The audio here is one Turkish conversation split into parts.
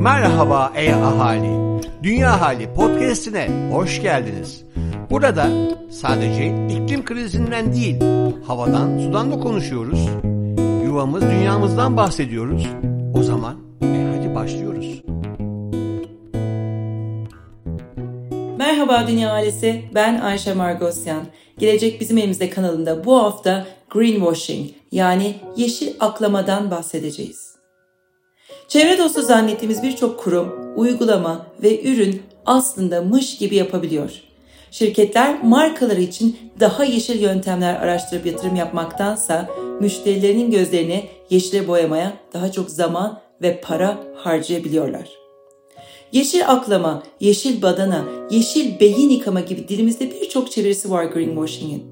Merhaba ey ahali. Dünya Hali podcast'ine hoş geldiniz. Burada sadece iklim krizinden değil, havadan, sudan da konuşuyoruz. Yuvamız, dünyamızdan bahsediyoruz. O zaman e hadi başlıyoruz. Merhaba Dünya Ailesi, ben Ayşe Margosyan. Gelecek Bizim Elimizde kanalında bu hafta greenwashing yani yeşil aklamadan bahsedeceğiz. Çevre dostu zannettiğimiz birçok kurum, uygulama ve ürün aslında mış gibi yapabiliyor. Şirketler markaları için daha yeşil yöntemler araştırıp yatırım yapmaktansa müşterilerinin gözlerini yeşile boyamaya daha çok zaman ve para harcayabiliyorlar. Yeşil aklama, yeşil badana, yeşil beyin yıkama gibi dilimizde birçok çevirisi var greenwashing'in.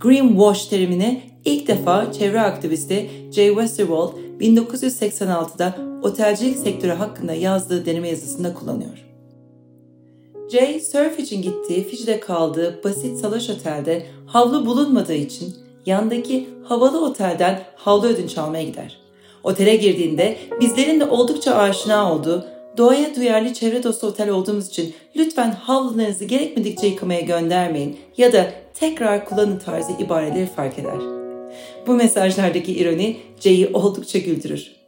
Greenwash terimini ilk defa çevre aktivisti Jay Westerwald 1986'da otelcilik sektörü hakkında yazdığı deneme yazısında kullanıyor. Jay, surf için gittiği, Fiji'de kaldığı basit salaş otelde havlu bulunmadığı için yandaki havalı otelden havlu ödünç almaya gider. Otele girdiğinde bizlerin de oldukça aşina olduğu Doğaya duyarlı çevre dostu otel olduğumuz için lütfen havlularınızı gerekmedikçe yıkamaya göndermeyin ya da tekrar kullanın tarzı ibareleri fark eder. Bu mesajlardaki ironi Jay'i oldukça güldürür.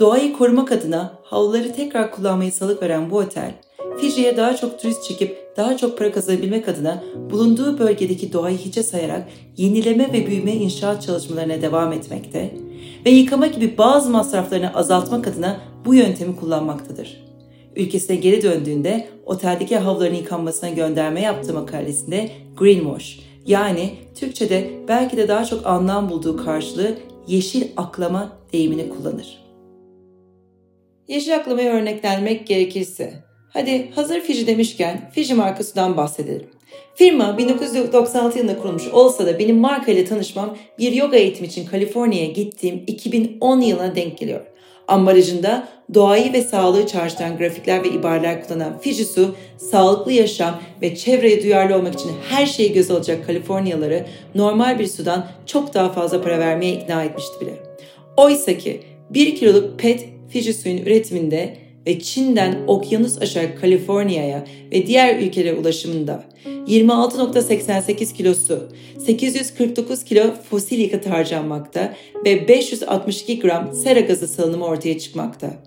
Doğayı korumak adına havluları tekrar kullanmayı salık veren bu otel, Fiji'ye daha çok turist çekip daha çok para kazanabilmek adına bulunduğu bölgedeki doğayı hiçe sayarak yenileme ve büyüme inşaat çalışmalarına devam etmekte ve yıkama gibi bazı masraflarını azaltmak adına bu yöntemi kullanmaktadır. Ülkesine geri döndüğünde oteldeki havluların yıkanmasına gönderme yaptığı makalesinde greenwash yani Türkçe'de belki de daha çok anlam bulduğu karşılığı yeşil aklama deyimini kullanır. Yeşil aklamaya örneklenmek gerekirse, hadi hazır Fiji demişken Fiji markasından bahsedelim. Firma 1996 yılında kurulmuş olsa da benim marka ile tanışmam bir yoga eğitimi için Kaliforniya'ya gittiğim 2010 yılına denk geliyor. Ambalajında doğayı ve sağlığı çağrıştıran grafikler ve ibareler kullanan Fujitsu, sağlıklı yaşam ve çevreye duyarlı olmak için her şeyi göz alacak Kaliforniyaları normal bir sudan çok daha fazla para vermeye ikna etmişti bile. Oysa ki 1 kiloluk PET Fujitsu'nun üretiminde ve Çin'den okyanus aşağı Kaliforniya'ya ve diğer ülkelere ulaşımında 26.88 kilosu, 849 kilo fosil yakıt harcanmakta ve 562 gram sera gazı salınımı ortaya çıkmakta.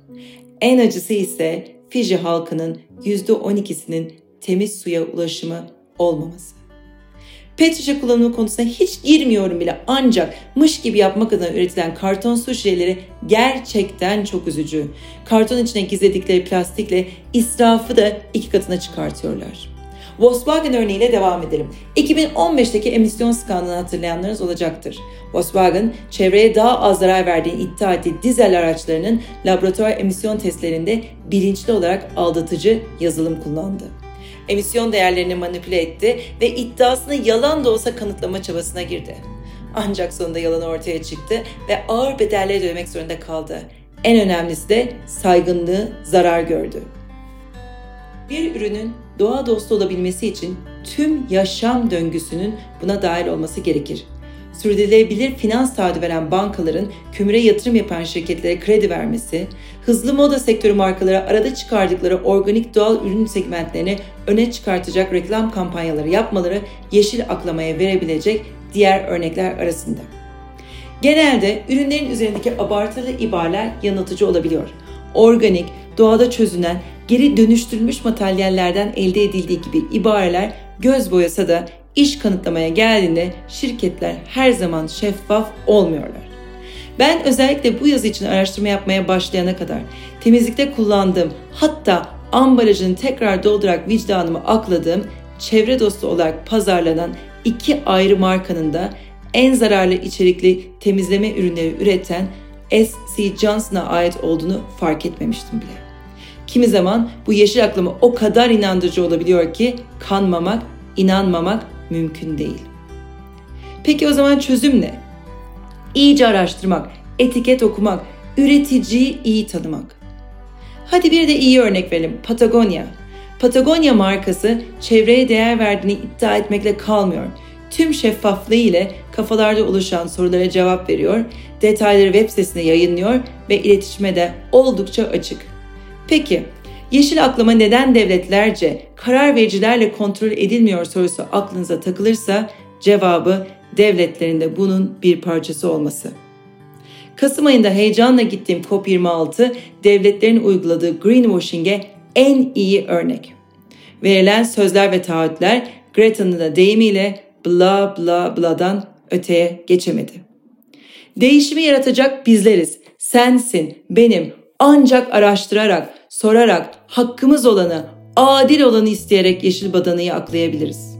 En acısı ise Fiji halkının %12'sinin temiz suya ulaşımı olmaması. Pet şişe kullanımı konusuna hiç girmiyorum bile ancak mış gibi yapmak adına üretilen karton su şişeleri gerçekten çok üzücü. Karton içine gizledikleri plastikle israfı da iki katına çıkartıyorlar. Volkswagen örneğiyle devam edelim. 2015'teki emisyon skandalını hatırlayanlarınız olacaktır. Volkswagen, çevreye daha az zarar verdiğini iddia ettiği dizel araçlarının laboratuvar emisyon testlerinde bilinçli olarak aldatıcı yazılım kullandı emisyon değerlerini manipüle etti ve iddiasını yalan da olsa kanıtlama çabasına girdi. Ancak sonunda yalan ortaya çıktı ve ağır bedeller ödemek zorunda kaldı. En önemlisi de saygınlığı zarar gördü. Bir ürünün doğa dostu olabilmesi için tüm yaşam döngüsünün buna dahil olması gerekir. Sürdürülebilir finans taahhüdü veren bankaların kümüre yatırım yapan şirketlere kredi vermesi, hızlı moda sektörü markaları arada çıkardıkları organik doğal ürün segmentlerini öne çıkartacak reklam kampanyaları yapmaları yeşil aklamaya verebilecek diğer örnekler arasında. Genelde ürünlerin üzerindeki abartılı ibareler yanıltıcı olabiliyor. Organik, doğada çözünen, geri dönüştürülmüş materyallerden elde edildiği gibi ibareler göz boyasa da iş kanıtlamaya geldiğinde şirketler her zaman şeffaf olmuyorlar. Ben özellikle bu yazı için araştırma yapmaya başlayana kadar temizlikte kullandığım hatta ambalajını tekrar doldurarak vicdanımı akladığım çevre dostu olarak pazarlanan iki ayrı markanın da en zararlı içerikli temizleme ürünleri üreten S.C. Johnson'a ait olduğunu fark etmemiştim bile. Kimi zaman bu yeşil aklama o kadar inandırıcı olabiliyor ki kanmamak, inanmamak mümkün değil. Peki o zaman çözüm ne? İyice araştırmak, etiket okumak, üreticiyi iyi tanımak. Hadi bir de iyi örnek verelim. Patagonya. Patagonya markası çevreye değer verdiğini iddia etmekle kalmıyor. Tüm şeffaflığı ile kafalarda oluşan sorulara cevap veriyor, detayları web sitesinde yayınlıyor ve iletişime de oldukça açık. Peki, yeşil aklama neden devletlerce karar vericilerle kontrol edilmiyor sorusu aklınıza takılırsa cevabı devletlerinde bunun bir parçası olması. Kasım ayında heyecanla gittiğim COP26 devletlerin uyguladığı greenwashing'e en iyi örnek. Verilen sözler ve taahhütler Greta'nın da deyimiyle bla bla bla'dan öteye geçemedi. Değişimi yaratacak bizleriz. Sensin, benim. Ancak araştırarak, sorarak, hakkımız olanı, adil olanı isteyerek yeşil badanıyı aklayabiliriz.